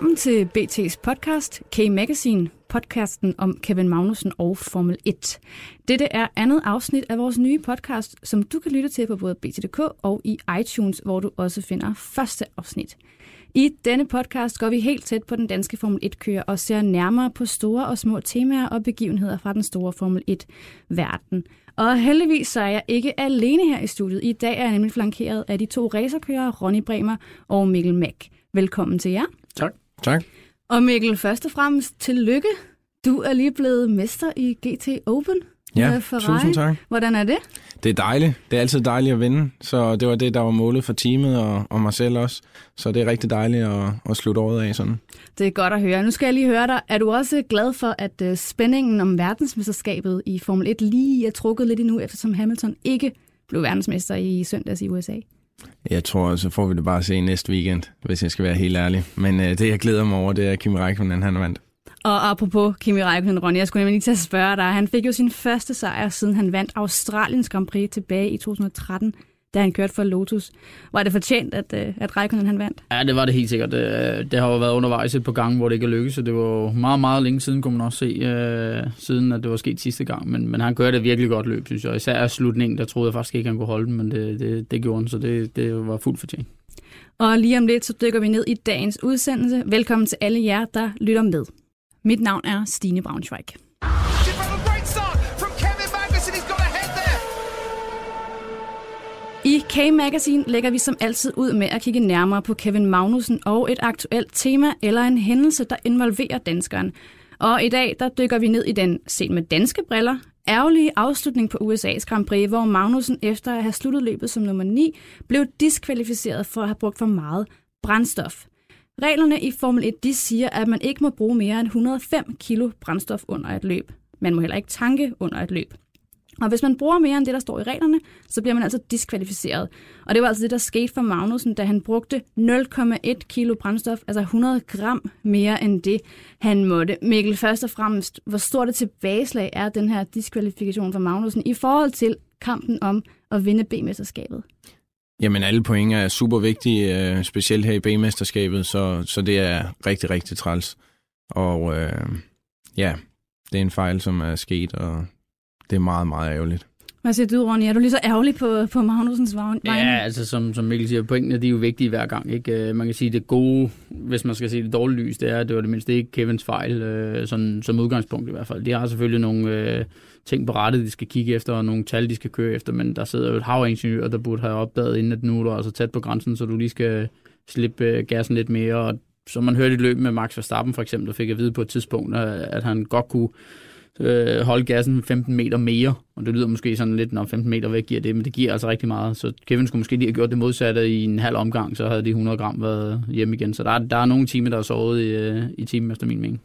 Velkommen til BT's podcast, K-Magazine, podcasten om Kevin Magnussen og Formel 1. Dette er andet afsnit af vores nye podcast, som du kan lytte til på både BT.dk og i iTunes, hvor du også finder første afsnit. I denne podcast går vi helt tæt på den danske Formel 1-kører og ser nærmere på store og små temaer og begivenheder fra den store Formel 1-verden. Og heldigvis så er jeg ikke alene her i studiet. I dag er jeg nemlig flankeret af de to racerkørere, Ronny Bremer og Mikkel Mack. Velkommen til jer. Tak. Tak. Og Mikkel, først og fremmest tillykke. Du er lige blevet mester i GT Open. Ja, Ferrari. tusind tak. Hvordan er det? Det er dejligt. Det er altid dejligt at vinde, så det var det, der var målet for teamet og, og mig selv også. Så det er rigtig dejligt at, at slutte året af sådan. Det er godt at høre. Nu skal jeg lige høre dig. Er du også glad for, at uh, spændingen om verdensmesterskabet i Formel 1 lige er trukket lidt endnu, eftersom Hamilton ikke blev verdensmester i søndags i USA? Jeg tror, så får vi det bare at se næste weekend, hvis jeg skal være helt ærlig. Men øh, det, jeg glæder mig over, det er Kimi Räikkönen, han vandt. Og apropos Kimi Räikkönen, Ronny, jeg skulle nemlig lige til at spørge dig. Han fik jo sin første sejr, siden han vandt Australiens Grand Prix tilbage i 2013, da han kørte for Lotus. Var det fortjent, at, øh, at Räikkönen han vandt? Ja, det var det helt sikkert. Det, det har jo været undervejs et par gange, hvor det ikke er lykkedes, så det var meget, meget længe siden, kunne man også se, øh, siden at det var sket sidste gang. Men, men han kørte det virkelig godt løb, synes jeg. Især slutningen, der troede jeg faktisk ikke, han kunne holde den, men det, det, det gjorde han, så det, det var fuldt fortjent. Og lige om lidt, så dykker vi ned i dagens udsendelse. Velkommen til alle jer, der lytter med. Mit navn er Stine Braunschweig. I K-Magazine lægger vi som altid ud med at kigge nærmere på Kevin Magnussen og et aktuelt tema eller en hændelse, der involverer danskeren. Og i dag der dykker vi ned i den, set med danske briller, ærgerlige afslutning på USA's Grand Prix, hvor Magnussen efter at have sluttet løbet som nummer 9, blev diskvalificeret for at have brugt for meget brændstof. Reglerne i Formel 1 de siger, at man ikke må bruge mere end 105 kilo brændstof under et løb. Man må heller ikke tanke under et løb. Og hvis man bruger mere end det, der står i reglerne, så bliver man altså diskvalificeret. Og det var altså det, der skete for Magnussen, da han brugte 0,1 kilo brændstof, altså 100 gram mere end det, han måtte. Mikkel, først og fremmest, hvor stort et tilbageslag er den her diskvalifikation for Magnussen i forhold til kampen om at vinde B-mesterskabet? Jamen, alle point er super vigtige, øh, specielt her i B-mesterskabet, så, så det er rigtig, rigtig træls. Og øh, ja, det er en fejl, som er sket, og det er meget, meget ærgerligt. Hvad siger du, Ronny? Er du lige så ærgerlig på, på Magnusens vegne? Ja, altså som, som Mikkel siger, pointene de er jo vigtige hver gang. Ikke? Øh, man kan sige, det gode, hvis man skal sige det dårlige lys, det er, at det var det mindste ikke Kevins fejl, øh, sådan, som udgangspunkt i hvert fald. De har selvfølgelig nogle øh, ting på rettet, de skal kigge efter, og nogle tal, de skal køre efter, men der sidder jo et hav af ingeniører, der burde have opdaget, inden at nu er du altså tæt på grænsen, så du lige skal slippe øh, gassen lidt mere. Og som man hørte i løbet med Max Verstappen for eksempel, der fik at vide på et tidspunkt, at han godt kunne øh, holde gassen 15 meter mere, og det lyder måske sådan lidt, når 15 meter væk giver det, men det giver altså rigtig meget, så Kevin skulle måske lige have gjort det modsatte i en halv omgang, så havde de 100 gram været hjemme igen, så der er, der er nogle timer, der er sovet i, øh, i timen efter min mening.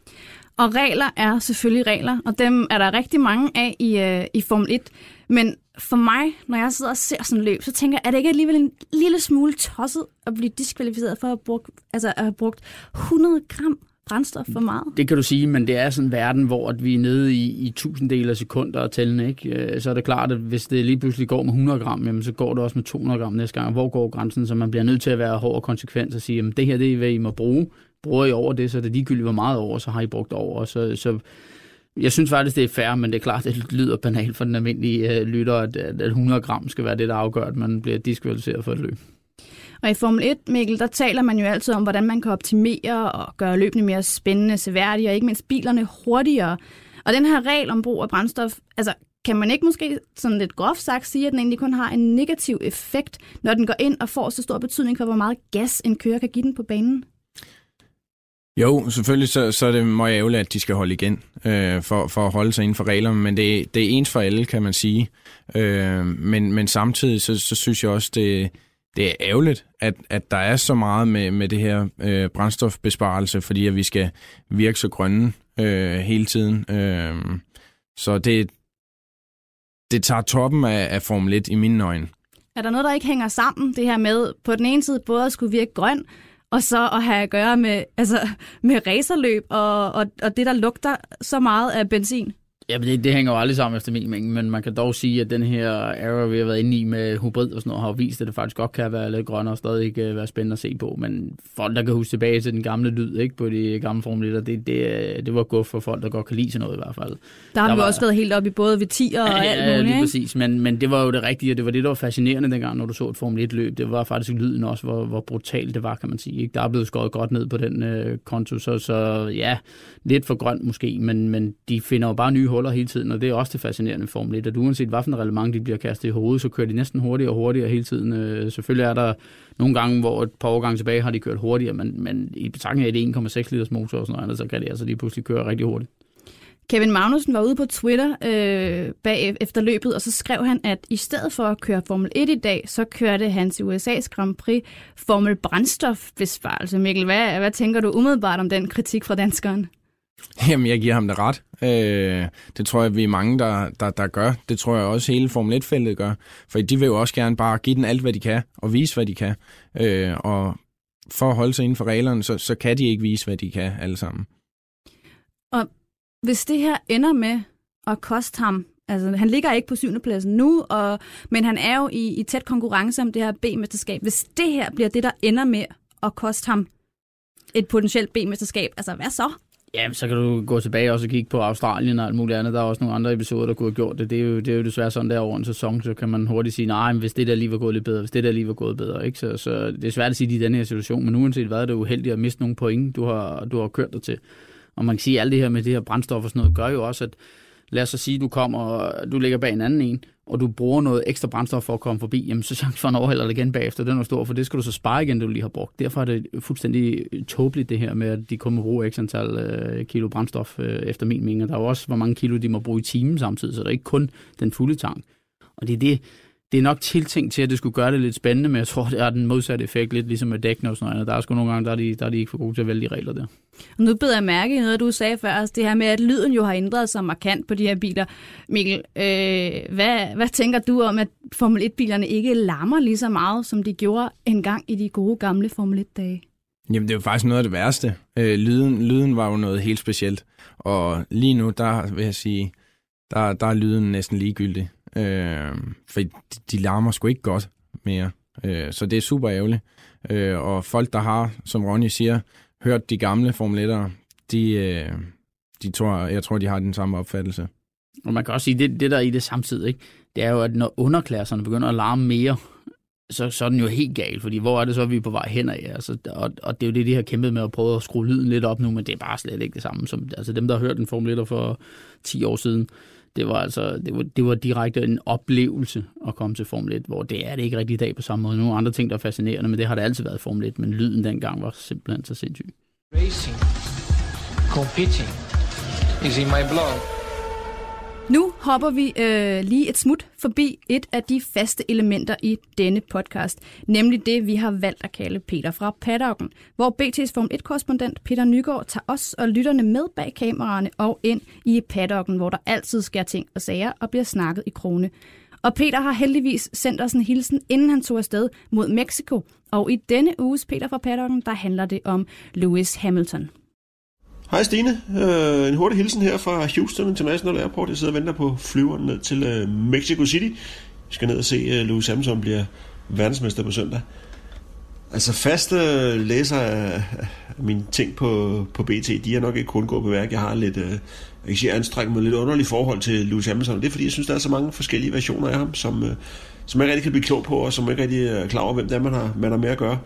Og regler er selvfølgelig regler, og dem er der rigtig mange af i, øh, i Formel 1. Men for mig, når jeg sidder og ser sådan et løb, så tænker jeg, er det ikke alligevel en lille smule tosset at blive diskvalificeret for at have brugt, altså at have brugt 100 gram brændstof for meget. Det kan du sige, men det er sådan en verden, hvor at vi er nede i, i tusinddele af sekunder og tællende. Ikke? Øh, så er det klart, at hvis det lige pludselig går med 100 gram, jamen, så går det også med 200 gram næste gang. Hvor går grænsen? Så man bliver nødt til at være hård og konsekvent og sige, at det her det er, hvad I må bruge. Bruger I over det, så er det ligegyldigt, hvor meget over, så har I brugt over. Så, så jeg synes faktisk, det er fair, men det er klart, det lyder banalt for den almindelige øh, lytter, at, at 100 gram skal være det, der afgør, at man bliver diskvalificeret for et løb. Og i Formel 1, Mikkel, der taler man jo altid om, hvordan man kan optimere og gøre løbene mere spændende, seværdige, og ikke mindst bilerne hurtigere. Og den her regel om brug af brændstof, altså kan man ikke måske sådan lidt groft sagt sige, at den egentlig kun har en negativ effekt, når den går ind og får så stor betydning for, hvor meget gas en kører kan give den på banen? Jo, selvfølgelig så, så er det meget ærgerligt, at de skal holde igen øh, for, for at holde sig inden for reglerne, men det, det er ens for alle, kan man sige. Øh, men, men samtidig så, så synes jeg også, det, det er ærgerligt, at, at der er så meget med, med det her øh, brændstofbesparelse, fordi at vi skal virke så grønne øh, hele tiden. Øh, så det, det tager toppen af, af Formel 1 i mine øjne. Er der noget, der ikke hænger sammen, det her med på den ene side både at skulle virke grøn, og så at have at gøre med, altså, med racerløb og, og, og det, der lugter så meget af benzin? Ja, det, det hænger jo aldrig sammen efter min mening, men man kan dog sige, at den her era, vi har været inde i med hybrid og sådan noget, har vist, at det faktisk godt kan være lidt grønnere og stadig øh, være spændende at se på. Men folk, der kan huske tilbage til den gamle lyd ikke, på de gamle Formel 1, det, det, det var godt for folk, der godt kan lide sådan noget i hvert fald. Der har Der vi var- også været helt oppe i både ved 10 og Ja, alt ja, muligt, lige ikke? præcis. Men, men det var jo det rigtige, og det var det, der var fascinerende dengang, når du så et Formel 1-løb. Det var faktisk lyden også, hvor, hvor brutalt det var, kan man sige. Ikke? Der er blevet skåret godt ned på den øh, konto, så, så ja, lidt for grønt måske, men, men de finder jo bare nye huller hele tiden, og det er også det fascinerende Formel 1, at uanset hvilken relevant de bliver kastet i hovedet, så kører de næsten hurtigere og hurtigere hele tiden. Øh, selvfølgelig er der nogle gange, hvor et par årgange tilbage har de kørt hurtigere, men, men i betragtning af det 1,6 liters motor og sådan noget så kan de altså lige pludselig køre rigtig hurtigt. Kevin Magnussen var ude på Twitter øh, bag efter løbet, og så skrev han, at i stedet for at køre Formel 1 i dag, så kørte han til USA's Grand Prix Formel Brændstofbesparelse. Mikkel, hvad, hvad tænker du umiddelbart om den kritik fra danskeren? Jamen, jeg giver ham det ret. Øh, det tror jeg, vi er mange, der, der, der gør. Det tror jeg også hele Formel 1-feltet gør. For de vil jo også gerne bare give den alt, hvad de kan, og vise, hvad de kan. Øh, og for at holde sig inden for reglerne, så, så kan de ikke vise, hvad de kan alle sammen. Og Hvis det her ender med at koste ham, altså han ligger ikke på syvende pladsen nu, og, men han er jo i, i tæt konkurrence om det her B-mesterskab. Hvis det her bliver det, der ender med at koste ham et potentielt B-mesterskab, altså hvad så? Ja, så kan du gå tilbage og så kigge på Australien og alt muligt andet. Der er også nogle andre episoder, der kunne have gjort det. Det er jo, det er jo desværre sådan der over en sæson, så kan man hurtigt sige, nej, men hvis det der lige var gået lidt bedre, hvis det der lige var gået bedre. Ikke? Så, så det er svært at sige det i den her situation, men uanset hvad, er det uheldigt at miste nogle point, du har, du har kørt dig til. Og man kan sige, at alt det her med det her brændstof og sådan noget, gør jo også, at lad os så sige, du kommer, og du ligger bag en anden en, og du bruger noget ekstra brændstof for at komme forbi, jamen så chancen for, en overhælder igen bagefter, den er stor, for det skal du så spare igen, det du lige har brugt. Derfor er det fuldstændig tåbeligt det her med, at de kun må bruge x antal øh, kilo brændstof, øh, efter min mening. Og Der er jo også, hvor mange kilo de må bruge i timen samtidig, så det er ikke kun den fulde tank. Og det er det, det er nok tiltænkt til, at det skulle gøre det lidt spændende, men jeg tror, det er den modsatte effekt, lidt ligesom med dækkene og sådan noget. andet. Der er sgu nogle gange, der er de, der er de ikke for gode til at vælge de regler der. Og nu beder jeg mærke i noget, du sagde før, altså det her med, at lyden jo har ændret sig markant på de her biler. Mikkel, øh, hvad, hvad tænker du om, at Formel 1-bilerne ikke larmer lige så meget, som de gjorde engang i de gode gamle Formel 1-dage? Jamen, det er jo faktisk noget af det værste. Øh, lyden, lyden var jo noget helt specielt. Og lige nu, der vil jeg sige, der, der er lyden næsten ligegyldig. Øh, for de, larmer sgu ikke godt mere. Øh, så det er super ærgerligt. Øh, og folk, der har, som Ronny siger, hørt de gamle formuletter, de, øh, de tror, jeg tror, de har den samme opfattelse. Og man kan også sige, det, det der er i det samtidig, ikke? det er jo, at når underklasserne begynder at larme mere, så, så er den jo helt gal, fordi hvor er det så, vi er på vej hen af? Altså, og, og det er jo det, de har kæmpet med at prøve at skrue lyden lidt op nu, men det er bare slet ikke det samme. Som, altså dem, der har hørt en Formel 1 for 10 år siden, det var altså det var, det var direkte en oplevelse at komme til Formel 1, hvor det er det ikke rigtig i dag på samme måde. Nogle andre ting, der er fascinerende, men det har det altid været i Formel 1, men lyden dengang var simpelthen så sindssyg. Racing, competing is in my blood. Nu hopper vi øh, lige et smut forbi et af de faste elementer i denne podcast, nemlig det, vi har valgt at kalde Peter fra paddocken, hvor BT's Form 1-korrespondent Peter Nygaard tager os og lytterne med bag kameraerne og ind i paddocken, hvor der altid sker ting og sager og bliver snakket i krone. Og Peter har heldigvis sendt os en hilsen, inden han tog afsted mod Mexico. Og i denne uges Peter fra paddocken, der handler det om Lewis Hamilton. Hej Stine, øh, en hurtig hilsen her fra Houston International Airport. Jeg sidder og venter på flyveren ned til øh, Mexico City. Vi skal ned og se øh, Louis Hamilton bliver verdensmester på søndag. Altså faste øh, læser af, mine ting på, på BT, de er nok ikke kun gået på værk. Jeg har lidt, øh, jeg kan sige, anstrengt mig lidt underligt forhold til Louis Hamilton. Det er fordi, jeg synes, der er så mange forskellige versioner af ham, som, øh, som jeg ikke rigtig kan blive klog på, og som jeg ikke rigtig er klar over, hvem det er, man har, man har med at gøre.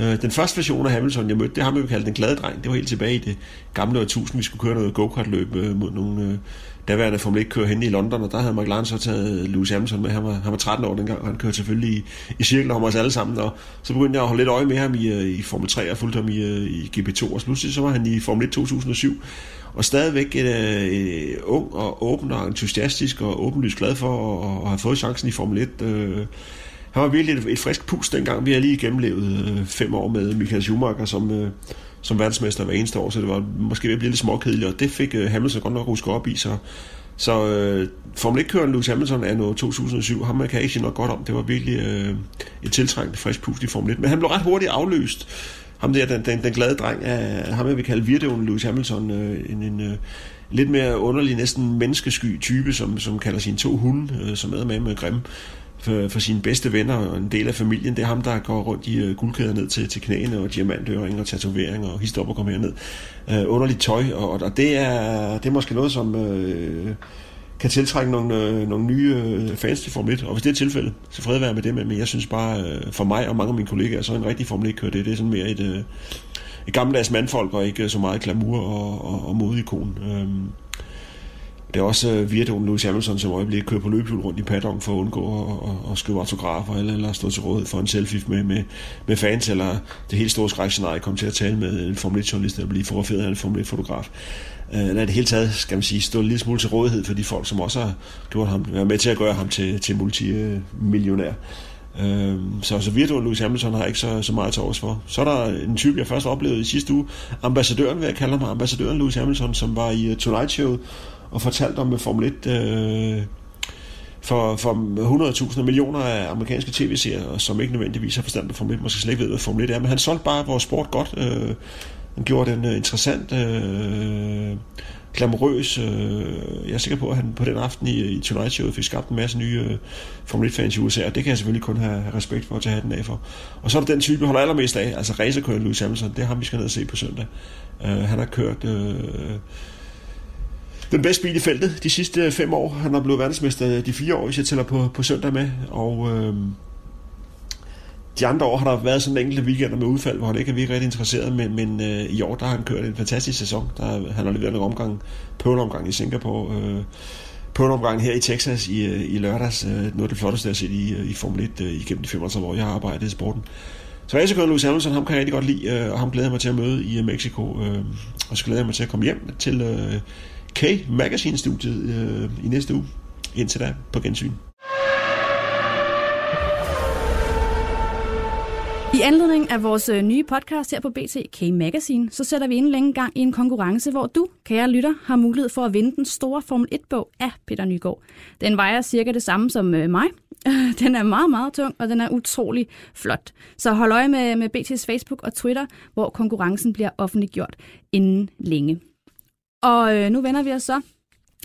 Øh, Den første version af Hamilton, jeg mødte, det har man jo kaldt den glade dreng. Det var helt tilbage i det gamle årtusind, vi skulle køre noget go-kart-løb øh, mod nogle øh, daværende Formel 1 kører hen i London, og der havde McLaren så taget Lewis Hamilton med. Han var, han var 13 år dengang, og han kørte selvfølgelig i, i cirkler om os alle sammen. Og så begyndte jeg at holde lidt øje med ham i, øh, i Formel 3 og fulgte ham i, øh, i GP2, og pludselig så var han i Formel 1 2007. Og stadigvæk et, øh, øh, ung og åben og entusiastisk og åbenlyst glad for at, at have fået chancen i Formel 1. Øh, han var virkelig et, et frisk pust dengang. Vi har lige gennemlevet øh, fem år med Michael Schumacher som, øh, som verdensmester hver eneste år, så det var måske ved at blive lidt småkedeligt, og det fik øh, Hamilton godt nok huske op i, så, så øh, Formel 1-køren Lewis Hamilton er nu 2007, ham kan jeg ikke sige noget godt om. Det var virkelig øh, et tiltrængt frisk pust i Formel 1, men han blev ret hurtigt afløst. Ham der, den, den, den glade dreng, af ham jeg vil kalde Virdeven Lewis Hamilton, øh, en, en øh, lidt mere underlig, næsten menneskesky type, som, som kalder sine to hunde, øh, som er med med grimme for, for sine bedste venner og en del af familien. Det er ham, der går rundt i øh, guldkæder ned til, til knæene og diamantøringer og tatoveringer og hist op og kommer herned. Øh, underligt tøj, og, og det, er, det er måske noget, som øh, kan tiltrække nogle, øh, nogle nye øh, fans til Formel 1. Og hvis det er tilfældet, så fred være med det, men jeg synes bare, øh, for mig og mange af mine kollegaer, så er en rigtig Formel 1-kører det. Det er sådan mere et, øh, et gammeldags mandfolk, og ikke så meget glamour og, og, og modeikon. Øh, det er også øh, uh, Virdon Louis Hamilton, som øjeblikket kører på løbehjul rundt i paddock for at undgå at, at, at skrive autografer eller, eller stå til rådighed for en selfie med, med, med fans, eller det helt store skrækscenarie kom til at tale med en Formel 1-journalist, eller blive forfærdet af en Formel 1-fotograf. Uh, øh, eller det hele taget, skal man sige, stå lidt smule til rådighed for de folk, som også har gjort ham, været med til at gøre ham til, til multimillionær. Øhm, så, så Virtual Louis Hamilton har ikke så, så meget til overs for. Så er der en type, jeg først oplevede i sidste uge, ambassadøren, vil jeg kalde ham, ambassadøren Louis Hamilton, som var i øh, Tonight Show, og fortalt om øh, Formel 1 øh, for, for 100.000 millioner af amerikanske tv-serier, som ikke nødvendigvis har forstand på Formel 1, måske slet ikke ved, hvad Formel 1 er, men han solgte bare vores sport godt. Øh, han gjorde den øh, interessant, øh, glamorøs. Øh, jeg er sikker på, at han på den aften i, i Tonight Show fik skabt en masse nye øh, Formel 1-fans i USA, og det kan jeg selvfølgelig kun have, have respekt for at tage den af for. Og så er der den type, jeg holder allermest af, altså racerkøren Louis Hamilton, det er ham, vi skal ned og se på søndag. Øh, han har kørt... Øh, den bedste bil i feltet de sidste fem år. Han har blevet verdensmester de fire år, hvis jeg tæller på, på søndag med. Og øh, de andre år har der været sådan enkelte weekender med udfald, hvor han ikke er virkelig rigtig interesseret, men, men øh, i år der har han kørt en fantastisk sæson. Der, han har leveret en omgang, på omgang i Singapore, øh, på en omgang her i Texas i, øh, i lørdags. Øh, noget af det flotteste, jeg har set i, øh, i Formel 1 øh, igennem de 35 år, jeg har arbejdet i sporten. Så racerkøren Louis Hamilton, ham kan jeg rigtig godt lide, øh, og ham glæder jeg mig til at møde i øh, Mexico. Øh, og så glæder jeg mig til at komme hjem til... Øh, K-Magazine-studiet øh, i næste uge. Indtil da, på gensyn. I anledning af vores øh, nye podcast her på BT K Magazine, så sætter vi inden længe gang i en konkurrence, hvor du, kære lytter, har mulighed for at vinde den store Formel 1-bog af Peter Nygaard. Den vejer cirka det samme som øh, mig. Den er meget, meget tung, og den er utrolig flot. Så hold øje med, med BT's Facebook og Twitter, hvor konkurrencen bliver offentliggjort inden længe. Og øh, nu vender vi os så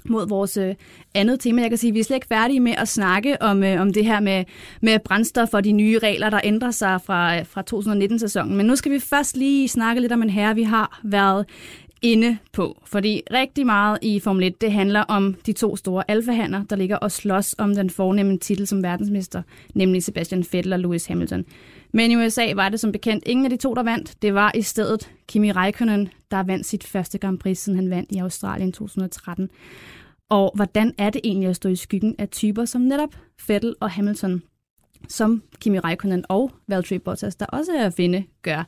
mod vores øh, andet tema. Jeg kan sige, at vi er slet ikke færdige med at snakke om, øh, om det her med, med brændstof og de nye regler, der ændrer sig fra, øh, fra 2019-sæsonen. Men nu skal vi først lige snakke lidt om en herre, vi har været inde på. Fordi rigtig meget i Formel 1, det handler om de to store alfahander, der ligger og slås om den fornemme titel som verdensmester, nemlig Sebastian Vettel og Lewis Hamilton. Men i USA var det som bekendt ingen af de to, der vandt. Det var i stedet Kimi Räikkönen, der vandt sit første Grand Prix, siden han vandt i Australien 2013. Og hvordan er det egentlig at stå i skyggen af typer som netop Vettel og Hamilton, som Kimi Räikkönen og Valtteri Bottas, der også er at finde, gør.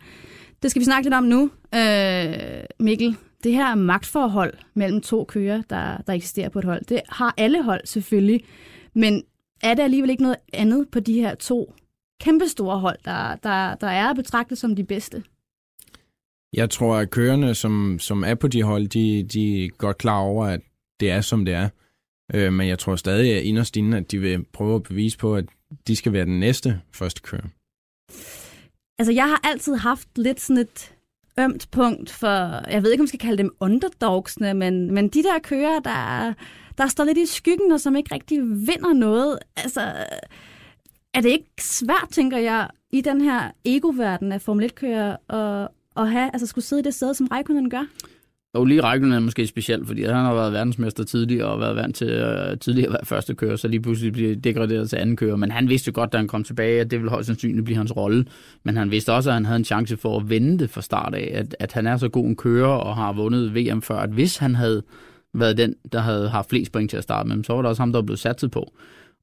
Det skal vi snakke lidt om nu. Øh, Mikkel, det her magtforhold mellem to kører, der, der eksisterer på et hold, det har alle hold selvfølgelig, men er det alligevel ikke noget andet på de her to kæmpestore hold, der, der, der er betragtet som de bedste? Jeg tror, at kørerne, som, som er på de hold, de, de er godt klar over, at det er, som det er. Øh, men jeg tror stadig, at inderst inden, at de vil prøve at bevise på, at de skal være den næste første kører. Altså, jeg har altid haft lidt sådan et ømt punkt for, jeg ved ikke, om man skal kalde dem underdogsene, men, men de der kører, der, der står lidt i skyggen, og som ikke rigtig vinder noget. Altså, er det ikke svært, tænker jeg, i den her ego-verden af Formel 1-kører, at, at have, altså skulle sidde i det sted, som Raikkonen gør? Og lige Raikkonen er måske specielt, fordi han har været verdensmester tidligere og været vant til uh, tidligere at være første kører, så lige pludselig bliver degraderet til anden kører. Men han vidste godt, da han kom tilbage, at det ville højst sandsynligt blive hans rolle. Men han vidste også, at han havde en chance for at vende det fra start af, at, at han er så god en kører og har vundet VM før, at hvis han havde været den, der havde haft flest point til at starte med, så var det også ham, der blev satset på.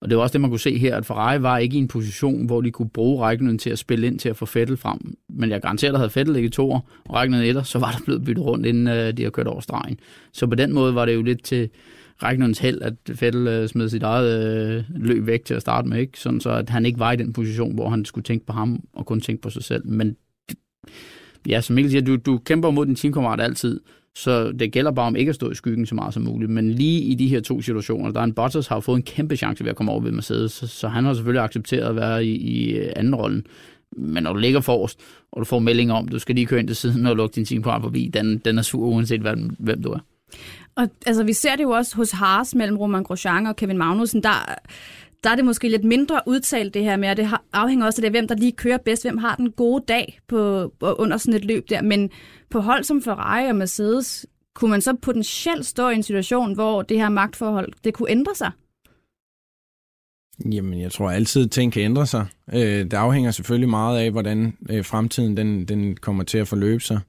Og det var også det, man kunne se her, at Ferrari var ikke i en position, hvor de kunne bruge Rækkenen til at spille ind til at få Fettel frem. Men jeg garanterer, at havde Fettel ikke to år, og Rækkenen etter, så var der blevet byttet rundt, inden øh, de har kørt over stregen. Så på den måde var det jo lidt til Rækkenens held, at Fettel øh, smed sit eget øh, løb væk til at starte med, ikke? Sådan så at han ikke var i den position, hvor han skulle tænke på ham og kun tænke på sig selv. Men ja, som Mikkel siger, du, du kæmper mod din teamkammerat altid, så det gælder bare om ikke at stå i skyggen så meget som muligt. Men lige i de her to situationer, der er en Bottas har fået en kæmpe chance ved at komme over ved Mercedes, så, så han har selvfølgelig accepteret at være i, i øh, anden rollen. Men når du ligger forrest, og du får melding om, du skal lige køre ind til siden og lukke din teamkammerat forbi, den, den er sur uanset hvem, hvem du er. Og altså, vi ser det jo også hos Haas mellem Roman Grosjean og Kevin Magnussen. Der, der er det måske lidt mindre udtalt det her med, og det afhænger også af det, hvem der lige kører bedst, hvem har den gode dag på, under sådan et løb der. Men på hold som Ferrari og Mercedes, kunne man så potentielt stå i en situation, hvor det her magtforhold, det kunne ændre sig? Jamen, jeg tror altid, at ting kan ændre sig. Øh, det afhænger selvfølgelig meget af, hvordan øh, fremtiden den, den kommer til at forløbe sig.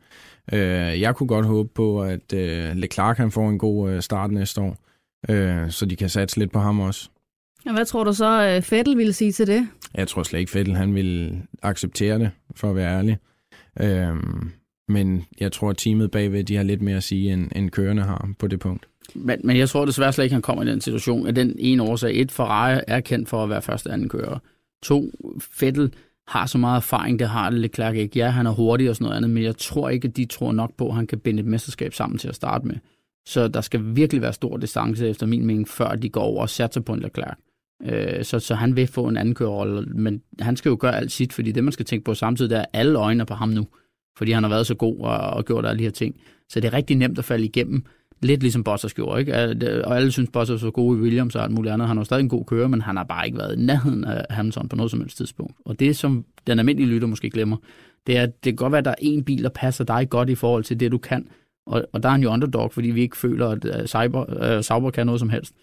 Øh, jeg kunne godt håbe på, at øh, Leclerc kan få en god øh, start næste år, øh, så de kan satse lidt på ham også. Og hvad tror du så, øh, Fettel ville sige til det? Jeg tror slet ikke, Fettel han vil acceptere det, for at være ærlig. Øh, men jeg tror, at teamet bagved de har lidt mere at sige, end, end kørende har på det punkt. Men, men jeg tror desværre slet ikke, han kommer i den situation. At den ene årsag, et, Ferrari er kendt for at være første anden kører. To, Fettel har så meget erfaring, det har Leclerc ikke. Ja, han er hurtig og sådan noget andet, men jeg tror ikke, at de tror nok på, at han kan binde et mesterskab sammen til at starte med. Så der skal virkelig være stor distance, efter min mening, før de går over og satser på en Leclerc. Øh, så, så han vil få en anden kørerrolle, men han skal jo gøre alt sit, fordi det, man skal tænke på samtidig, det er alle øjne på ham nu, fordi han har været så god og, og gjort alle de her ting. Så det er rigtig nemt at falde igennem, lidt ligesom Bottas gjorde, ikke? Og alle synes, Bottas var god i Williams og alt muligt andet. Han har stadig en god kører, men han har bare ikke været i nærheden af Hamilton på noget som helst tidspunkt. Og det, som den almindelige lytter måske glemmer, det er, at det kan godt være, at der er en bil, der passer dig godt i forhold til det, du kan. Og, og der er han jo underdog, fordi vi ikke føler, at øh, Cyber, uh, Sauber kan noget som helst.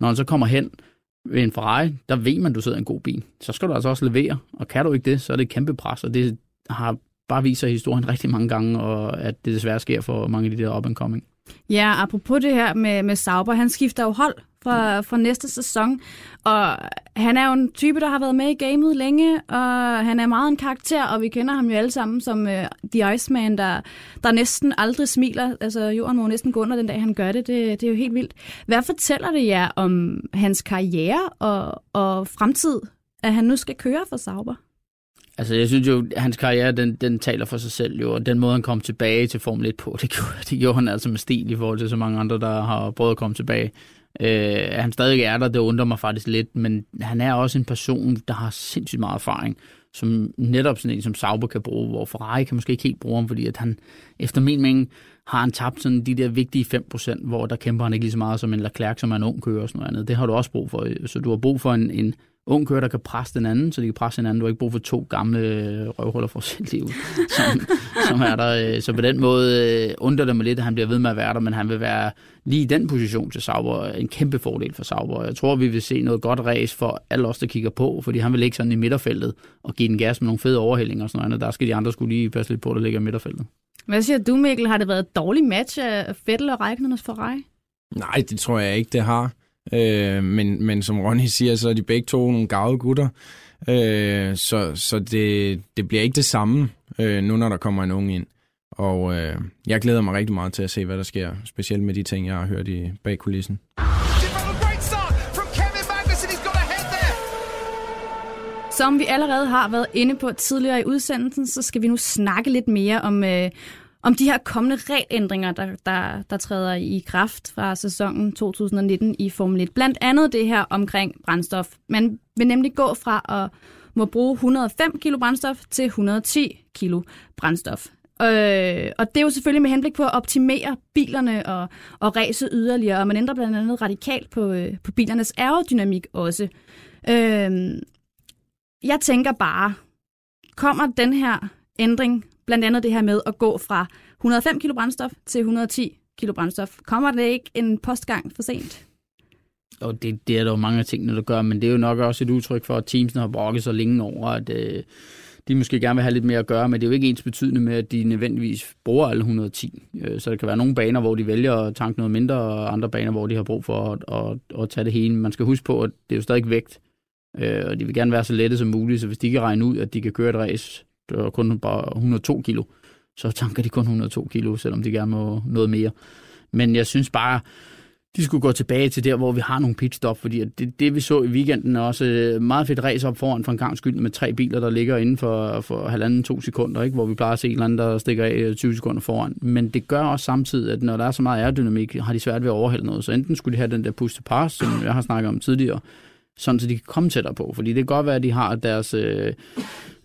Når han så kommer hen ved en Ferrari, der ved man, at du sidder i en god bil. Så skal du altså også levere, og kan du ikke det, så er det et kæmpe pres, og det har bare vist sig i historien rigtig mange gange, og at det desværre sker for mange af de der up and coming. Ja, apropos det her med, med Sauber, han skifter jo hold fra, fra næste sæson, og han er jo en type, der har været med i gamet længe, og han er meget en karakter, og vi kender ham jo alle sammen som uh, The Iceman, der, der næsten aldrig smiler. Altså, jorden må næsten gå under den dag, han gør det. det. Det er jo helt vildt. Hvad fortæller det jer om hans karriere og, og fremtid, at han nu skal køre for Sauber? Altså, jeg synes jo, at hans karriere, den, den taler for sig selv jo, og den måde, han kom tilbage til Formel 1 på, det gjorde, det gjorde han altså med stil i forhold til så mange andre, der har prøvet at komme tilbage. Øh, at han stadig er der, det undrer mig faktisk lidt, men han er også en person, der har sindssygt meget erfaring, som netop sådan en som Sauber kan bruge, hvor Ferrari kan måske ikke helt bruge ham, fordi at han, efter min mening, har han tabt sådan de der vigtige 5%, hvor der kæmper han ikke lige så meget som en Leclerc, som er en ung kører og sådan noget andet. Det har du også brug for. Øh, så du har brug for en, en ung kører, der kan presse den anden, så de kan presse hinanden. Du har ikke brug for to gamle røvhuller for sit liv, som, som er der. Øh, så på den måde øh, undrer det mig lidt, at han bliver ved med at være der, men han vil være lige i den position til Sauber en kæmpe fordel for Sauber. Jeg tror, vi vil se noget godt race for alle os, der kigger på, fordi han vil ligge sådan i midterfeltet og give den gas med nogle fede overhældinger og sådan noget. Der skal de andre skulle lige passe lidt på, der ligger i midterfeltet. Hvad siger du, Mikkel? Har det været et dårligt match af Vettel og Raikkonens Ferrari? Nej, det tror jeg ikke, det har. Øh, men, men som Ronny siger, så er de begge to nogle gavede gutter. Øh, så så det, det bliver ikke det samme, øh, nu når der kommer en ung ind. Og øh, jeg glæder mig rigtig meget til at se, hvad der sker, specielt med de ting, jeg har hørt i bag kulissen. Som vi allerede har været inde på tidligere i udsendelsen, så skal vi nu snakke lidt mere om, øh, om de her kommende regelændringer, der, der, der træder i kraft fra sæsonen 2019 i Formel 1. Blandt andet det her omkring brændstof. Man vil nemlig gå fra at må bruge 105 kg brændstof til 110 kg brændstof. Øh, og det er jo selvfølgelig med henblik på at optimere bilerne og, og ræse yderligere, og man ændrer blandt andet radikalt på, øh, på bilernes aerodynamik også. Øh, jeg tænker bare, kommer den her ændring blandt andet det her med at gå fra 105 kg brændstof til 110 kg brændstof. Kommer det ikke en postgang for sent? Og det, det er der jo mange af tingene, der gør, men det er jo nok også et udtryk for, at teamsene har brokket så længe over, at øh, de måske gerne vil have lidt mere at gøre, men det er jo ikke ens betydende med, at de nødvendigvis bruger alle 110. Øh, så der kan være nogle baner, hvor de vælger at tanke noget mindre, og andre baner, hvor de har brug for at, at, at tage det hele. Man skal huske på, at det er jo stadig vægt, øh, og de vil gerne være så lette som muligt, så hvis de kan regne ud, at de kan køre et race og kun bare 102 kilo, så tanker de kun 102 kilo, selvom de gerne må noget mere. Men jeg synes bare, de skulle gå tilbage til der, hvor vi har nogle pitstop, fordi det, det vi så i weekenden er også øh, meget fedt race op foran for en gang skyld med tre biler, der ligger inden for, for halvanden, to sekunder, ikke? hvor vi plejer at se en eller anden, der stikker af øh, 20 sekunder foran. Men det gør også samtidig, at når der er så meget aerodynamik, har de svært ved at overhælde noget. Så enten skulle de have den der push to pass, som jeg har snakket om tidligere, sådan så de kan komme tættere på. Fordi det kan godt være, at de har deres øh,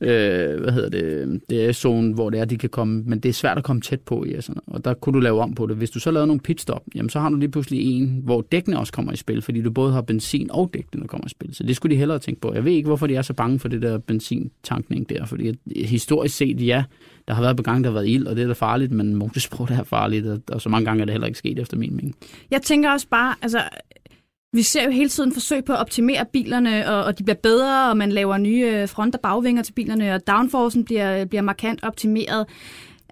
øh, hvad hedder det, det er zone, hvor det er, de kan komme, men det er svært at komme tæt på i, altså. og der kunne du lave om på det. Hvis du så lavede nogle pitstop, jamen så har du lige pludselig en, hvor dækkene også kommer i spil, fordi du både har benzin og dækkene, der kommer i spil. Så det skulle de hellere tænke på. Jeg ved ikke, hvorfor de er så bange for det der benzintankning der, fordi øh, historisk set, ja, der har været på gang, der har været ild, og det er da farligt, men motorsport er farligt, og, og så mange gange er det heller ikke sket efter min mening. Jeg tænker også bare, altså vi ser jo hele tiden forsøg på at optimere bilerne, og, og de bliver bedre, og man laver nye øh, front- og bagvinger til bilerne, og downforcen bliver, bliver markant optimeret.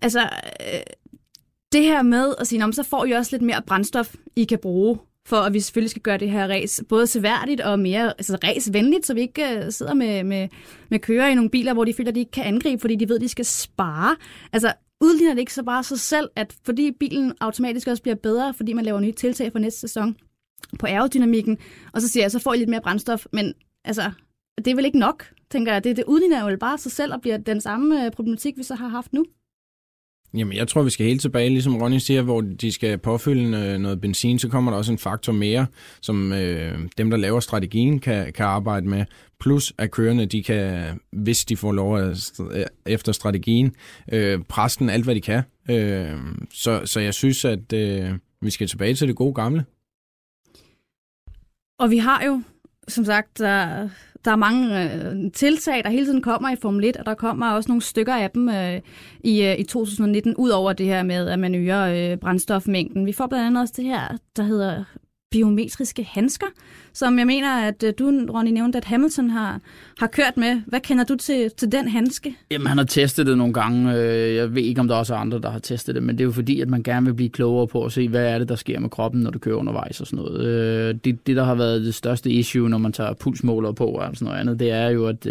Altså, øh, det her med at sige, så får I også lidt mere brændstof, I kan bruge, for at vi selvfølgelig skal gøre det her race både seværdigt og mere altså racevenligt, så vi ikke uh, sidder med, med, med kører i nogle biler, hvor de føler, at de ikke kan angribe, fordi de ved, at de skal spare. Altså, udligner det ikke så bare sig selv, at fordi bilen automatisk også bliver bedre, fordi man laver nye tiltag for næste sæson, på aerodynamikken, og så siger jeg, så får I lidt mere brændstof, men altså, det er vel ikke nok, tænker jeg. Det, det udligner jo bare sig selv og bliver den samme øh, problematik, vi så har haft nu. Jamen, jeg tror, vi skal helt tilbage, ligesom Ronny siger, hvor de skal påfylde øh, noget benzin, så kommer der også en faktor mere, som øh, dem, der laver strategien, kan, kan arbejde med. Plus at kørende, de kan, hvis de får lov at, øh, efter strategien, øh, presse den alt, hvad de kan. Øh, så, så jeg synes, at øh, vi skal tilbage til det gode gamle. Og vi har jo, som sagt, der, der er mange øh, tiltag, der hele tiden kommer i Formel 1, og der kommer også nogle stykker af dem øh, i, øh, i 2019, ud over det her med, at man øger øh, brændstofmængden. Vi får blandt andet også det her, der hedder biometriske handsker, som jeg mener, at øh, du, Ronny, nævnte, at Hamilton har, har kørt med. Hvad kender du til, til den handske? Jamen, han har testet det nogle gange. Øh, jeg ved ikke, om der også er andre, der har testet det, men det er jo fordi, at man gerne vil blive klogere på at se, hvad er det, der sker med kroppen, når du kører undervejs og sådan noget. Øh, det, det der har været det største issue, når man tager pulsmåler på og sådan noget andet, det er jo, at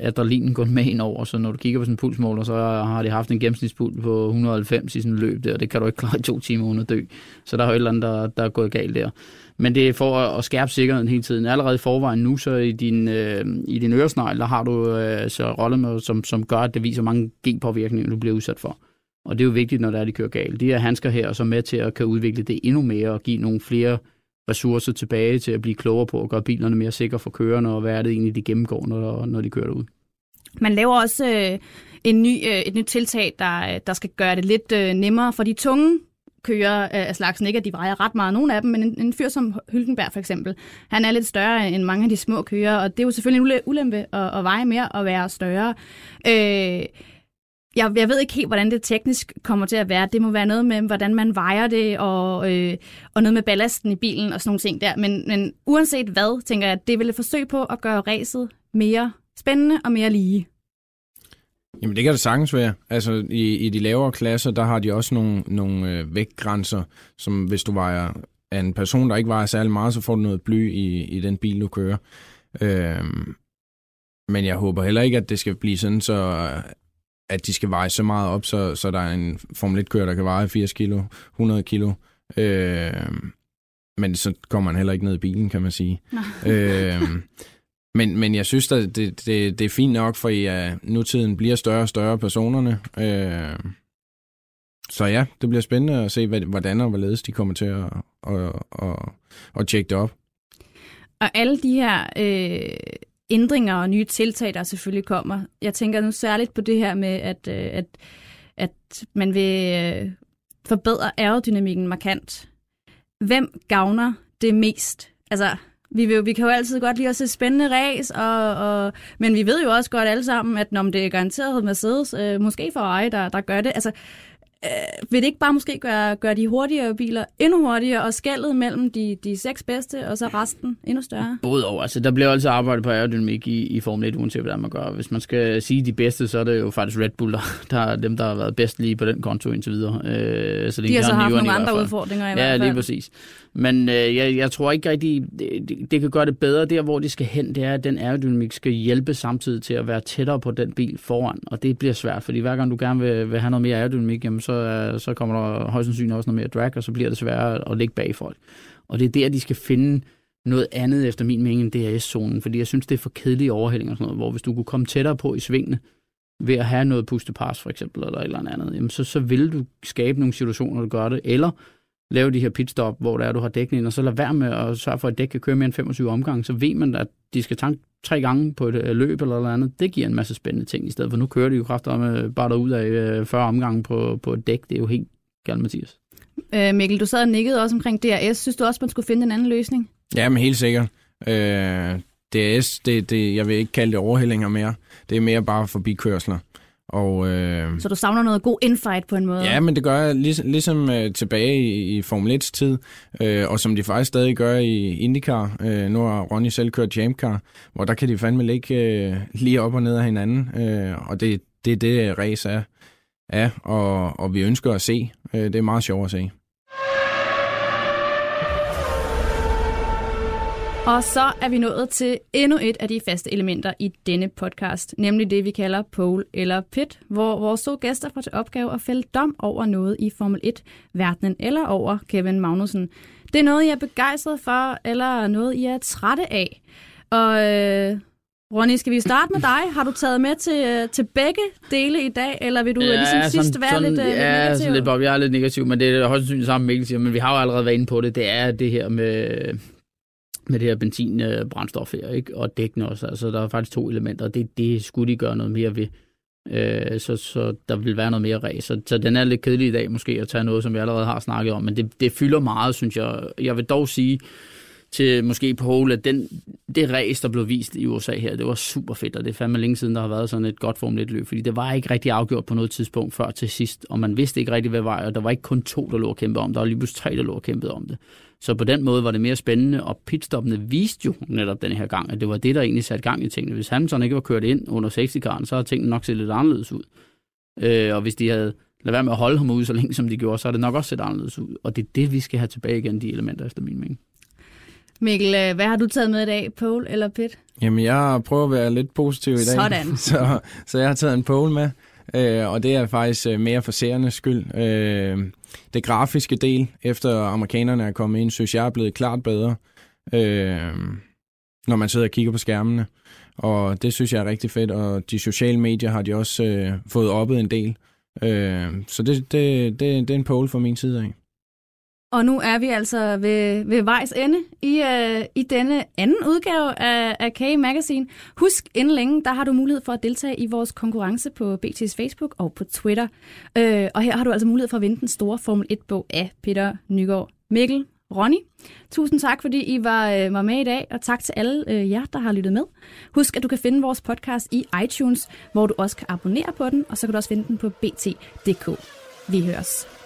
adrenalinen går med ind over. Så når du kigger på sådan en pulsmåler, så har de haft en gennemsnitspuls på 190 i sådan en løb der, og det kan du ikke klare i to timer uden at dø. Så der er jo et eller andet, der, der er gået galt der. Men det er for at skærpe sikkerheden hele tiden. Allerede i forvejen nu, så i din, øh, i din øresnegl, der har du øh, så rolle med, som, som gør, at det viser mange genpåvirkninger, du bliver udsat for. Og det er jo vigtigt, når det er, de kører galt. De her handsker her er så med til at kan udvikle det endnu mere og give nogle flere ressourcer tilbage til at blive klogere på at gøre bilerne mere sikre for kørerne, og hvad er det egentlig, de gennemgår, når, når de kører derud. Man laver også øh, en ny, øh, et nyt tiltag, der, der skal gøre det lidt øh, nemmere for de tunge kører øh, af slagsen. Ikke at de vejer ret meget, nogle af dem, men en, en fyr som Hylkenberg for eksempel, han er lidt større end mange af de små kører, og det er jo selvfølgelig en ulempe at, at veje mere og være større. Øh, jeg, jeg ved ikke helt, hvordan det teknisk kommer til at være. Det må være noget med, hvordan man vejer det, og, øh, og noget med ballasten i bilen og sådan nogle ting der. Men, men uanset hvad, tænker jeg, at det vil et forsøg på at gøre racet mere spændende og mere lige. Jamen det kan det sagtens være. Altså i, i de lavere klasser, der har de også nogle, nogle øh, vægtgrænser, som hvis du vejer af en person, der ikke vejer særlig meget, så får du noget bly i, i den bil, du kører. Øhm, men jeg håber heller ikke, at det skal blive sådan, så at de skal veje så meget op, så, så der er en Formel 1-kører, der kan veje 80 kilo, 100 kilo. Øhm, men så kommer man heller ikke ned i bilen, kan man sige. øhm, men, men jeg synes, at det, det, det er fint nok, for I, uh, øh, nutiden bliver større og større personerne. Uh, så ja, det bliver spændende at se, hvordan og hvorledes de kommer til at, at, at, at tjekke det op. Og alle de her øh, ændringer og nye tiltag, der selvfølgelig kommer. Jeg tænker nu særligt på det her med, at, øh, at, at man vil øh, forbedre aerodynamikken markant. Hvem gavner det mest? Altså, vi, vil, vi kan jo altid godt lide at se spændende race, og, og, men vi ved jo også godt alle sammen, at når det er garanteret Mercedes, øh, måske Ferrari, der, der gør det. Altså, øh, vil det ikke bare måske gøre, gøre de hurtigere biler endnu hurtigere, og skældet mellem de, de seks bedste, og så resten endnu større? Både over. Altså, der bliver altid arbejdet på aerodynamik i, i Formel 1, uanset hvordan man gør. Hvis man skal sige de bedste, så er det jo faktisk Red Bull, der, der er dem, der har været bedst lige på den konto indtil videre. Øh, så de har så haft nogle andre udfordringer i ja, hvert fald. Ja, lige præcis. Men øh, jeg, jeg tror ikke rigtig, det, det, kan gøre det bedre. Der, hvor de skal hen, det er, at den aerodynamik skal hjælpe samtidig til at være tættere på den bil foran. Og det bliver svært, fordi hver gang du gerne vil, vil have noget mere aerodynamik, jamen, så øh, så, kommer der højst sandsynligt også noget mere drag, og så bliver det sværere at ligge bag folk. Og det er der, de skal finde noget andet, efter min mening, end DRS-zonen, fordi jeg synes, det er for kedelige overhældinger og sådan noget, hvor hvis du kunne komme tættere på i svingene, ved at have noget pustepas for eksempel, eller et eller andet, jamen så, så vil du skabe nogle situationer, du gør det, eller lave de her pitstop, hvor der er, du har dækning, og så lad være med at sørge for, at dæk kan køre mere end 25 omgange, så ved man, at de skal tanke tre gange på et øh, løb eller noget andet. Det giver en masse spændende ting i stedet for. Nu kører de jo kraftigt med bare derud af 40 øh, omgange på, på et dæk. Det er jo helt galt, Mathias. Øh, Mikkel, du sad og nikkede også omkring DRS. Synes du også, man skulle finde en anden løsning? Ja, men helt sikkert. Øh, DRS, det, det, jeg vil ikke kalde det overhældinger mere. Det er mere bare forbikørsler. Og, øh, så du savner noget god infight på en måde? Ja, men det gør jeg ligesom, ligesom øh, tilbage i, i Formel 1's tid, øh, og som de faktisk stadig gør i IndyCar. Øh, nu har Ronny selv kørt Jamcar, hvor der kan de fandme ligge øh, lige op og ned af hinanden, øh, og det, det er det, race er, er og, og vi ønsker at se. Øh, det er meget sjovt at se. Og så er vi nået til endnu et af de faste elementer i denne podcast, nemlig det, vi kalder pole eller pit, hvor vores to gæster får til opgave at fælde dom over noget i Formel 1-verdenen eller over Kevin Magnussen. Det er noget, I er begejstret for, eller noget, I er trætte af. Og øh, Ronny, skal vi starte med dig? Har du taget med til, øh, til begge dele i dag, eller vil du ja, ligesom sidst være sådan, lidt, uh, ja, lidt negativ? Sådan lidt, Bob, jeg er lidt negativ, men det er højst sandsynligt sammen med Mikkel siger, men vi har jo allerede været inde på det. Det er det her med, med det her benzinbrændstof øh, her, ikke? og dækkene også. Altså, der er faktisk to elementer, og det, det skulle de gøre noget mere ved. Øh, så, så der vil være noget mere ræs. Så, så den er lidt kedelig i dag måske at tage noget, som vi allerede har snakket om, men det, det fylder meget, synes jeg. Jeg vil dog sige til måske på Hole, at den, det ræs, der blev vist i USA her, det var super fedt, og det er fandme længe siden, der har været sådan et godt Formel 1-løb, fordi det var ikke rigtig afgjort på noget tidspunkt før til sidst, og man vidste ikke rigtig, hvad vej, og der var ikke kun to, der lå og kæmpede om, der var lige pludselig tre, der lå og kæmpede om det. Så på den måde var det mere spændende, og pitstoppene viste jo netop den her gang, at det var det, der egentlig satte gang i tingene. Hvis Hamilton ikke var kørt ind under safety caren, så havde tingene nok set lidt anderledes ud. Øh, og hvis de havde ladet være med at holde ham ude så længe, som de gjorde, så har det nok også set anderledes ud. Og det er det, vi skal have tilbage igen, de elementer, efter min mening. Mikkel, øh, hvad har du taget med i dag? Pole eller pit? Jamen, jeg prøver at være lidt positiv i dag. Sådan. Så, så jeg har taget en pole med, øh, og det er faktisk øh, mere for seernes skyld. Øh, det grafiske del, efter amerikanerne er kommet ind, synes jeg er blevet klart bedre, øh, når man sidder og kigger på skærmene. Og det synes jeg er rigtig fedt, og de sociale medier har de også øh, fået oppet en del. Øh, så det, det, det, det er en pole fra min side af. Og nu er vi altså ved, ved vejs ende i, øh, i denne anden udgave af, af K Magazine. Husk, inden længe, der har du mulighed for at deltage i vores konkurrence på BT's Facebook og på Twitter. Øh, og her har du altså mulighed for at vinde den store Formel 1-bog af Peter Nygaard. Mikkel, Ronny, tusind tak, fordi I var, øh, var med i dag, og tak til alle øh, jer, der har lyttet med. Husk, at du kan finde vores podcast i iTunes, hvor du også kan abonnere på den, og så kan du også finde den på bt.dk. Vi høres.